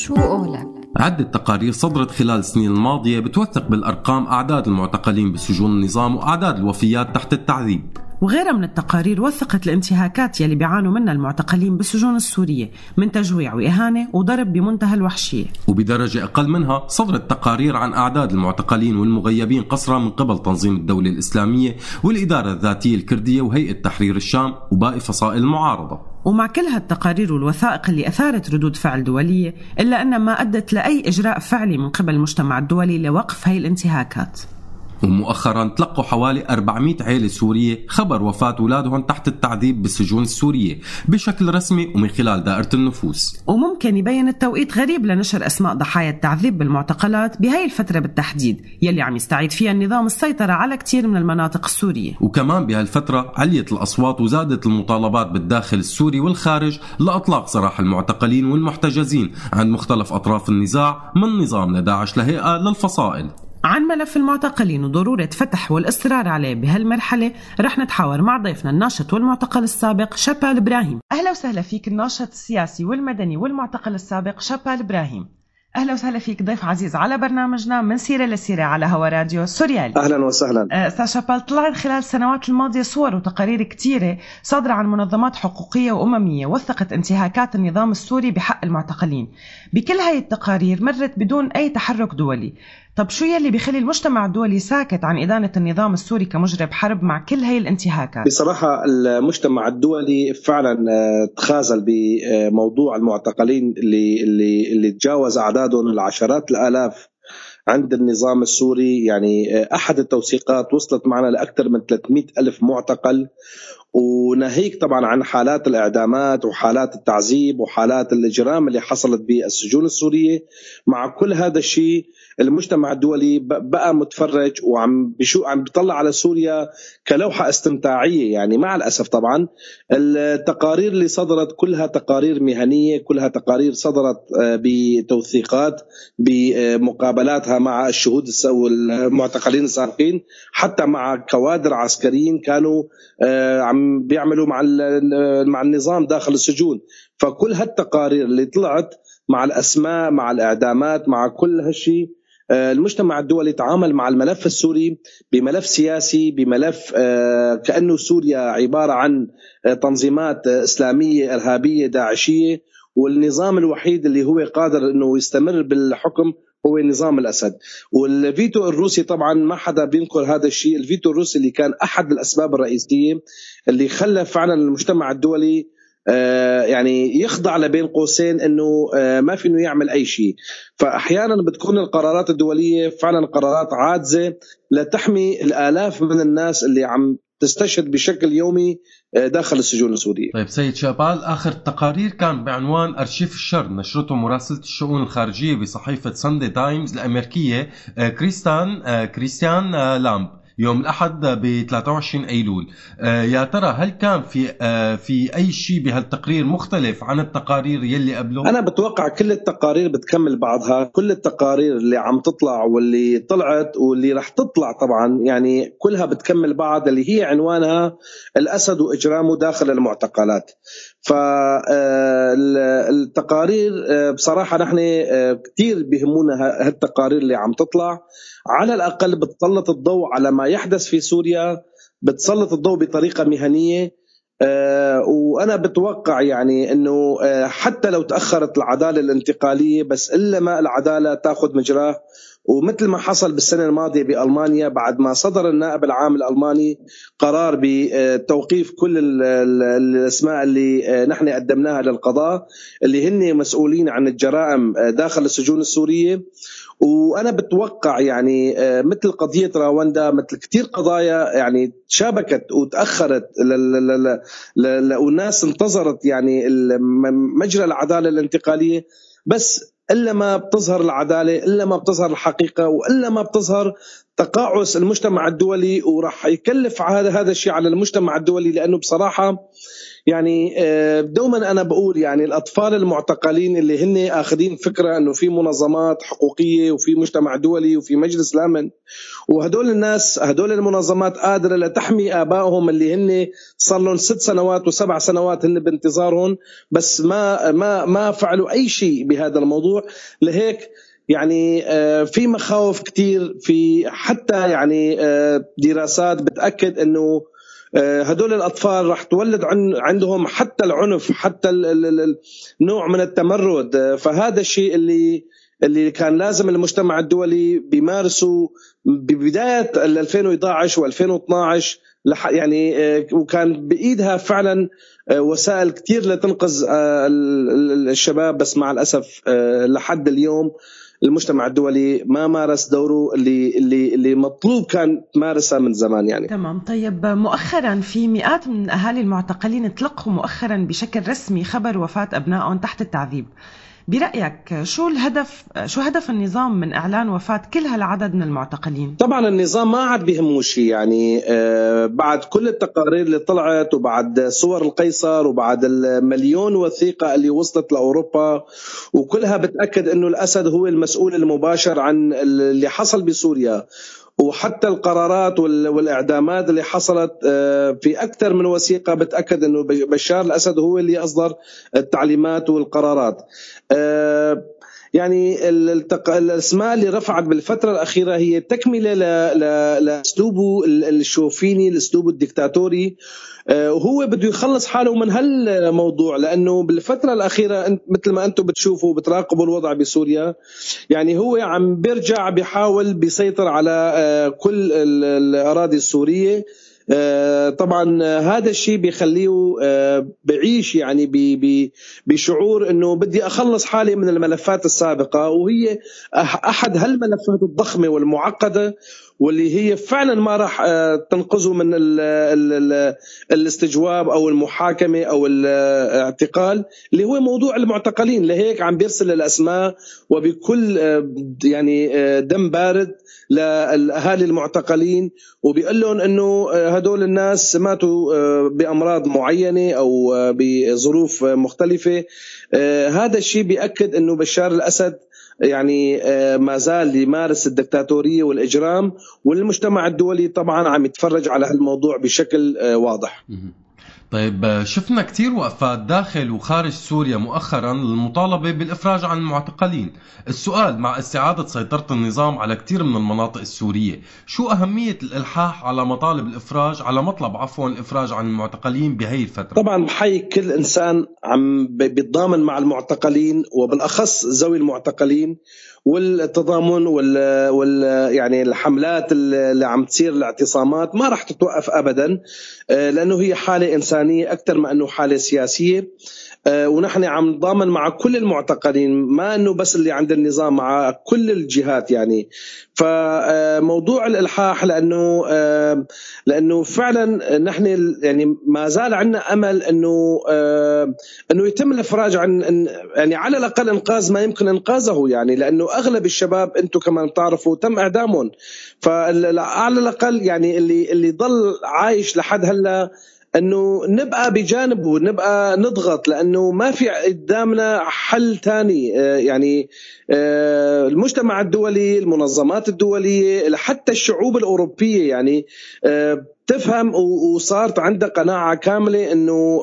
شو قولك؟ عدة تقارير صدرت خلال السنين الماضية بتوثق بالأرقام أعداد المعتقلين بسجون النظام وأعداد الوفيات تحت التعذيب. وغيرها من التقارير وثقت الانتهاكات يلي بيعانوا منها المعتقلين بالسجون السورية من تجويع وإهانة وضرب بمنتهى الوحشية. وبدرجة أقل منها صدرت تقارير عن أعداد المعتقلين والمغيبين قسرا من قبل تنظيم الدولة الإسلامية والإدارة الذاتية الكردية وهيئة تحرير الشام وباقي فصائل المعارضة. ومع كل هالتقارير والوثائق اللي أثارت ردود فعل دولية إلا أنها ما أدت لأي إجراء فعلي من قبل المجتمع الدولي لوقف هاي الانتهاكات. ومؤخرا تلقوا حوالي 400 عائلة سورية خبر وفاة أولادهم تحت التعذيب بالسجون السورية بشكل رسمي ومن خلال دائرة النفوس. وممكن يبين التوقيت غريب لنشر أسماء ضحايا التعذيب بالمعتقلات بهاي الفترة بالتحديد يلي عم يستعيد فيها النظام السيطرة على كتير من المناطق السورية. وكمان بهالفترة عليت الأصوات وزادت المطالبات بالداخل السوري والخارج لإطلاق سراح المعتقلين والمحتجزين عند مختلف أطراف النزاع من نظام لداعش لهيئة للفصائل. عن ملف المعتقلين وضرورة فتح والإصرار عليه بهالمرحلة رح نتحاور مع ضيفنا الناشط والمعتقل السابق شابال إبراهيم. أهلا وسهلا فيك الناشط السياسي والمدني والمعتقل السابق شابال إبراهيم. أهلا وسهلا فيك ضيف عزيز على برنامجنا من سيرة لسيرة على هوا راديو سوريالي. أهلا وسهلا. أستاذ شابال طلعت خلال السنوات الماضية صور وتقارير كثيره صادرة عن منظمات حقوقية وأممية وثقت انتهاكات النظام السوري بحق المعتقلين. بكل هاي التقارير مرت بدون أي تحرك دولي. طب شو يلي بيخلي المجتمع الدولي ساكت عن إدانة النظام السوري كمجرم حرب مع كل هي الانتهاكات؟ بصراحة المجتمع الدولي فعلا آه، تخاذل بموضوع المعتقلين اللي اللي اللي تجاوز أعدادهم العشرات الآلاف عند النظام السوري يعني آه، أحد التوثيقات وصلت معنا لأكثر من 300 ألف معتقل وناهيك طبعا عن حالات الإعدامات وحالات التعذيب وحالات الإجرام اللي حصلت بالسجون السورية. مع كل هذا الشيء المجتمع الدولي بقى متفرج وعم بشو عم بيطلع على سوريا كلوحة استمتاعية. يعني مع الأسف طبعا التقارير اللي صدرت كلها تقارير مهنية كلها تقارير صدرت آه، بتوثيقات بمقابلاتها مع الشهود والمعتقلين السابقين. حتى مع كوادر عسكريين كانوا آه، عم بيعملوا مع مع النظام داخل السجون. فكل هالتقارير اللي طلعت مع الأسماء مع الإعدامات مع كل هالشيء آه، المجتمع الدولي تعامل مع الملف السوري بملف سياسي بملف آه، كأنه سوريا عبارة عن تنظيمات إسلامية إرهابية داعشية. والنظام الوحيد اللي هو قادر إنه يستمر بالحكم هو نظام الأسد. والفيتو الروسي طبعا ما حدا بينكر هذا الشيء. الفيتو الروسي اللي كان أحد الأسباب الرئيسية اللي خلى فعلا المجتمع الدولي آه، يعني يخضع لبين قوسين إنه آه، ما في إنه يعمل أي شيء. فاحيانا بتكون القرارات الدولية فعلا قرارات عاجزة لتحمي الآلاف من الناس اللي عم تستشهد بشكل يومي آه، داخل السجون السورية طيب سيد شابال آخر التقارير كان بعنوان أرشيف الشر نشرته مراسلة الشؤون الخارجية بصحيفة ساندي تايمز الأمريكية كريستان كريستيان لامب. يوم الأحد ب 23 أيلول. آه، يا ترى هل كان في آه، في أي شيء بهالتقرير مختلف عن التقارير يلي قبله؟ أنا بتوقع كل التقارير بتكمل بعضها. كل التقارير اللي عم تطلع واللي طلعت واللي رح تطلع طبعا يعني كلها بتكمل بعض اللي هي عنوانها الأسد وإجرامه داخل المعتقلات. فالتقارير آه، بصراحة نحن كثير بهمونا هالتقارير اللي عم تطلع. على الأقل بتسلط الضوء على ما يحدث في سوريا بتسلط الضوء بطريقة مهنية. وأنا بتوقع يعني إنه حتى لو تأخرت العدالة الانتقالية بس إلا ما العدالة تأخذ مجراه. ومثل ما حصل بالسنة الماضية بألمانيا بعد ما صدر النائب العام الألماني قرار بتوقيف كل الأسماء اللي آه، نحن قدمناها للقضاء اللي هن مسؤولين عن الجرائم آه، داخل السجون السورية. وأنا بتوقع يعني آه، مثل قضية راوندا مثل كثير قضايا يعني شابكت وتأخرت والناس انتظرت يعني مجرى العدالة الانتقالية. بس إلا ما بتظهر العدالة إلا ما بتظهر الحقيقة وإلا ما بتظهر تقاعس المجتمع الدولي وراح يكلف هذا هذا الشيء على المجتمع الدولي لأنه بصراحة يعني آه، دوما أنا بقول يعني الأطفال المعتقلين اللي هن آخذين فكرة إنه في منظمات حقوقية وفي مجتمع دولي وفي مجلس الامن وهدول الناس هدول المنظمات قادرة لتحمي آبائهم اللي هن صار لهم ست سنوات وسبع سنوات هن بانتظارهم بس ما ما ما فعلوا أي شيء بهذا الموضوع. لهيك يعني آه، في مخاوف كثير في حتى يعني آه، دراسات بتأكد إنه آه، هدول الأطفال راح تولد عندهم حتى العنف حتى نوع من التمرد. فهذا الشيء اللي اللي كان لازم المجتمع الدولي بيمارسه ببداية 2011 و2012 يعني وكان بإيدها فعلا وسائل كثير لتنقذ الشباب. بس مع الأسف لحد اليوم المجتمع الدولي ما مارس دوره اللي اللي اللي مطلوب كان تمارسه من زمان يعني. تمام. طيب مؤخرا في مئات من أهالي المعتقلين تلقوا مؤخرا بشكل رسمي خبر وفاة أبنائهم تحت التعذيب. برأيك شو الهدف شو هدف النظام من إعلان وفاة كل هالعدد من المعتقلين؟ طبعا النظام ما عاد بيهمه شيء يعني آه، بعد كل التقارير اللي طلعت وبعد صور القيصر وبعد المليون وثيقة اللي وصلت لأوروبا وكلها بتأكد أنه الأسد هو المسؤول المباشر عن اللي حصل بسوريا وحتى القرارات والإعدامات اللي حصلت آه، في أكثر من وثيقة بتأكد إنه بشار الأسد هو اللي أصدر التعليمات والقرارات. آه، يعني الأسماء اللي رفعت بالفترة الأخيرة هي تكملة لاسلوبه الشوفيني الأسلوب الدكتاتوري. آه، وهو بده يخلص حاله من هالموضوع لأنه بالفترة الأخيرة مثل ما أنتم بتشوفوا بتراقبوا الوضع بسوريا يعني هو عم بيرجع بيحاول بيسيطر على آه، كل الأراضي السورية. آه، طبعا هذا الشيء بيخليه بعيش يعني بشعور إنه بدي أخلص حالي من الملفات السابقة وهي أحد هالملفات الضخمة والمعقدة واللي هي فعلا ما راح آه، تنقذه من ال ال ال الاستجواب أو المحاكمة أو الاعتقال اللي هو موضوع المعتقلين لهيك عم بيرسل الأسماء وبكل آه، يعني آه، دم بارد لأهالي المعتقلين وبيقول لهم إنه هدول الناس ماتوا بأمراض معينة أو بظروف مختلفة. هذا الشيء بيأكد إنه بشار الأسد يعني آه، ما زال يمارس الدكتاتورية والإجرام والمجتمع الدولي طبعا عم يتفرج على هالموضوع بشكل آه، واضح. طيب شفنا كثير وقفات داخل وخارج سوريا مؤخرا للمطالبة بالإفراج عن المعتقلين. السؤال مع استعادة سيطرة النظام على كثير من المناطق السورية شو أهمية الإلحاح على مطالب الإفراج على مطلب عفوا الإفراج عن المعتقلين بهي الفترة؟ طبعا بحيي كل إنسان عم بيتضامن مع المعتقلين وبالأخص ذوي المعتقلين والتضامن وال, وال يعني الحملات اللي عم تصير الاعتصامات ما راح تتوقف ابدا آه، لأنه هي حالة إنسانية أكثر ما أنه حالة سياسية. ونحن عم نضامن مع كل المعتقلين ما إنه بس اللي عند النظام مع كل الجهات يعني. فموضوع الإلحاح لأنه آه، لأنه فعلا نحن يعني ما زال عندنا أمل إنه آه، إنه يتم الإفراج عن يعني على الأقل إنقاذ ما يمكن إنقاذه يعني لأنه أغلب الشباب أنتم كمان بتعرفوا تم إعدامهم. فعلى الأقل يعني اللي اللي ضل عايش لحد هلأ أنه نبقى بجانبه نبقى نضغط لأنه ما في قدامنا حل ثاني آه، يعني آه، المجتمع الدولي المنظمات الدولية حتى الشعوب الأوروبية يعني آه، تفهم وصارت عندها قناعة كاملة إنه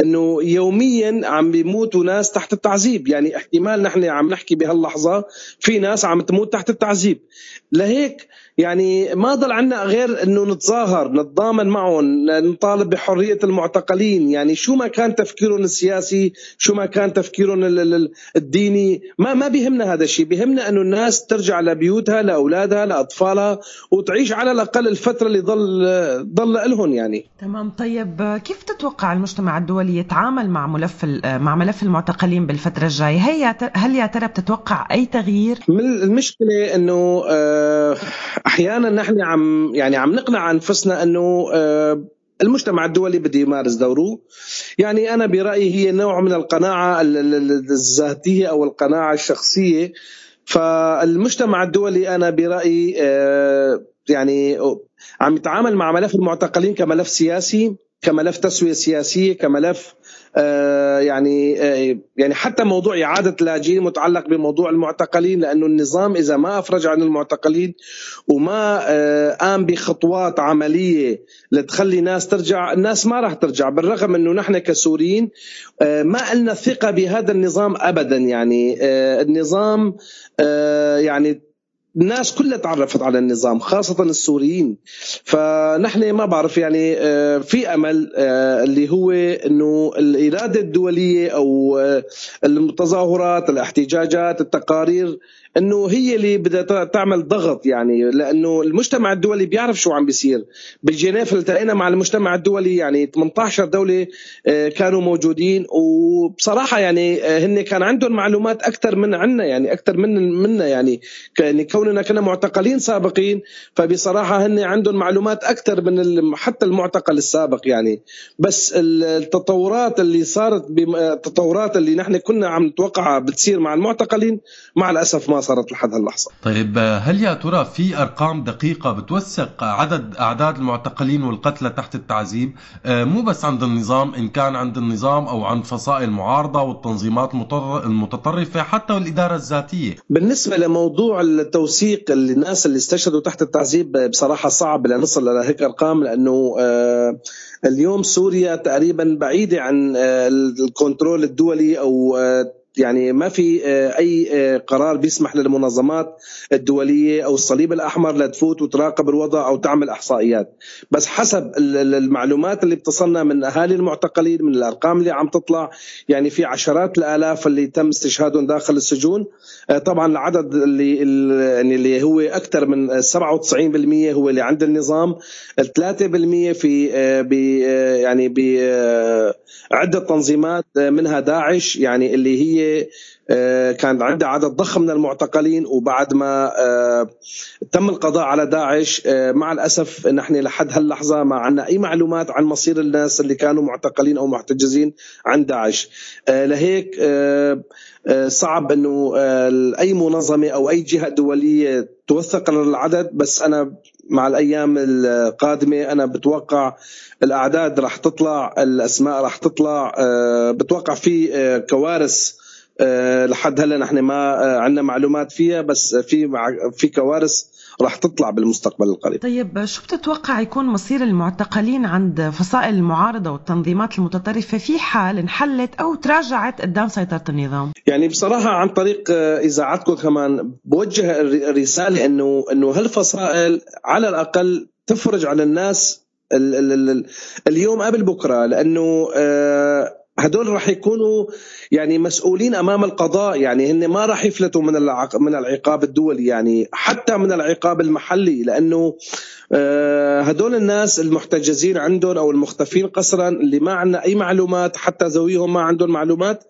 إنه يوميا عم بيموتوا ناس تحت التعذيب. يعني احتمال نحن عم نحكي بهاللحظة في ناس عم تموت تحت التعذيب. لهيك يعني ما ضل عنا غير إنه نتظاهر نتضامن معهم نطالب بحرية المعتقلين. يعني شو ما كان تفكيرهم السياسي شو ما كان تفكيرهم الديني ما ما بيهمنا هذا الشيء. بيهمنا إنه الناس ترجع لبيوتها لأولادها لأطفالها وتعيش على الأقل الفترة اللي ضل ضل لهم يعني. تمام. طيب كيف تتوقع المجتمع الدولي يتعامل مع ملف مع ملف المعتقلين بالفترة الجاية؟ هي هل يا ترى بتتوقع أي تغيير؟ المشكلة إنه آه، أحيانا نحن عم يعني عم نقنع أنفسنا إنه آه، المجتمع الدولي بده يمارس دوره. يعني أنا برأيي هي نوع من القناعة الذاتية أو القناعة الشخصية. فالمجتمع الدولي أنا برأيي يعني عم يتعامل مع ملف المعتقلين كملف سياسي كملف تسوية سياسية كملف آه، يعني آه، يعني حتى موضوع إعادة اللاجئين متعلق بموضوع المعتقلين لأنه النظام إذا ما أفرج عن المعتقلين وما آه، قام بخطوات عملية لتخلي ناس ترجع الناس ما راح ترجع بالرغم إنه نحن كسوريين ما لنا ثقة بهذا النظام ابدا يعني النظام يعني الناس كلها تعرفت على النظام خاصة السوريين. فنحن ما بعرف يعني آه، في أمل آه، اللي هو أنه الإرادة الدولية أو آه، التظاهرات الاحتجاجات التقارير إنه هي اللي بدها تعمل ضغط يعني. لأنه المجتمع الدولي بيعرف شو عم بيصير. بالجنيف التقينا مع المجتمع الدولي يعني 18 دولة كانوا موجودين. وبصراحة يعني هن كان عندهم معلومات أكثر من عنا يعني أكثر من منا يعني. يعني كوننا كنا معتقلين سابقين فبصراحة هن عندهم معلومات أكثر من حتى المعتقل السابق يعني بس التطورات اللي صارت التطورات اللي نحن كنا عم نتوقعها بتصير مع المعتقلين مع الأسف ما صارت لحد هاللحظة. طيب هل يا ترى في أرقام دقيقة بتوثق عدد أعداد المعتقلين والقتلى تحت التعذيب آه، مو بس عند النظام إن كان عند النظام أو عند فصائل المعارضه والتنظيمات المتطرفة حتى والاداره الذاتية. بالنسبة لموضوع التوثيق الناس اللي استشهدوا تحت التعذيب بصراحة صعب لنصل لهيك أرقام لأنه آه، اليوم سوريا تقريبا بعيدة عن آه، الكنترول الدولي أو يعني ما في آه، أي آه، قرار بيسمح للمنظمات الدولية أو الصليب الأحمر لتفوت وتراقب الوضع أو تعمل إحصائيات. بس حسب المعلومات اللي بتصلنا من أهالي المعتقلين من الأرقام اللي عم تطلع يعني في عشرات الآلاف اللي تم استشهادهم داخل السجون. آه، طبعا العدد اللي يعني اللي هو أكثر من 97% هو اللي عند النظام. 3% في يعني بعده تنظيمات منها داعش يعني اللي هي آه، كان عندها عدد ضخم من المعتقلين وبعد ما آه، تم القضاء على داعش آه، مع الأسف نحن لحد هاللحظة ما عندنا أي معلومات عن مصير الناس اللي كانوا معتقلين أو محتجزين عن داعش. لهيك صعب إنه أي منظمة أو أي جهة دولية توثق العدد بس أنا مع الأيام القادمة أنا بتوقع الأعداد راح تطلع الأسماء راح تطلع بتوقع في كوارث لحد هلا نحن ما آه، عندنا معلومات فيها بس في في كوارث راح تطلع بالمستقبل القريب. طيب شو بتتوقع يكون مصير المعتقلين عند فصائل المعارضة والتنظيمات المتطرفة؟ في حال انحلت أو تراجعت قدام سيطرة النظام؟ يعني بصراحة عن طريق آه، إذاعتكم كمان بوجه رسالة أنه أنه هالفصائل على الأقل تفرج على الناس اليوم قبل بكرة؟ لأنه هدول راح يكونوا يعني مسؤولين أمام القضاء يعني هن ما راح يفلتوا من من العقاب الدولي يعني حتى من العقاب المحلي لأنه آه، هدول الناس المحتجزين عندهم أو المختفين قسرا اللي ما عندنا أي معلومات حتى ذويهم ما عندهم معلومات.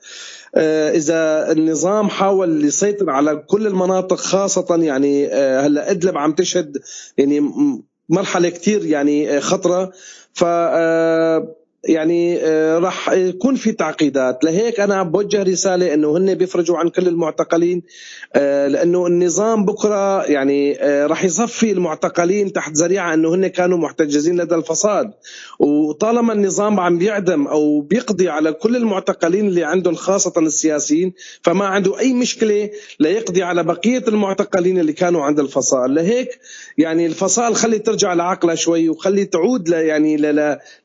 آه، إذا النظام حاول يسيطر على كل المناطق خاصة يعني آه، هلأ إدلب عم تشهد يعني مرحلة كثير يعني خطرة. ف يعني آه، راح يكون في تعقيدات. لهيك أنا بوجه رسالة إنه هن بيفرجوا عن كل المعتقلين آه، لأنه النظام بكرة يعني آه، راح يصفي المعتقلين تحت ذريعة إنه هن كانوا محتجزين لدى الفساد وطالما النظام عم بيعدم أو بيقضي على كل المعتقلين اللي عندهم خاصة السياسيين فما عنده أي مشكلة ليقضي على بقية المعتقلين اللي كانوا عند الفصائل لهيك يعني الفصائل خلي ترجع لعقلها شوي وخلي تعود يعني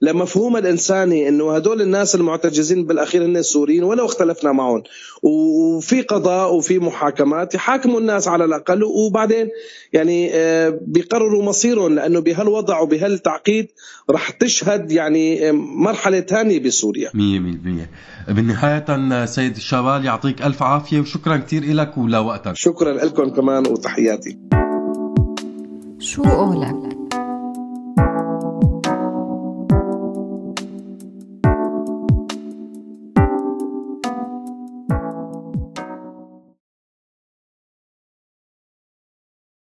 لمفهوم الإنسان الثاني إنه هدول الناس المعتجزين بالأخير هن السوريين ولو اختلفنا معهم. وفي قضاء وفي محاكمات يحاكموا الناس على الأقل وبعدين يعني آه، بيقرروا مصيرهم لأنه بهالوضع وبهالتعقيد رح تشهد يعني آه، مرحلة ثانية بسوريا. 100% بالنهاية سيد الشبال يعطيك ألف عافية وشكرا كثير لك ولوقتك شكرا لكم كمان وتحياتي. شو قولك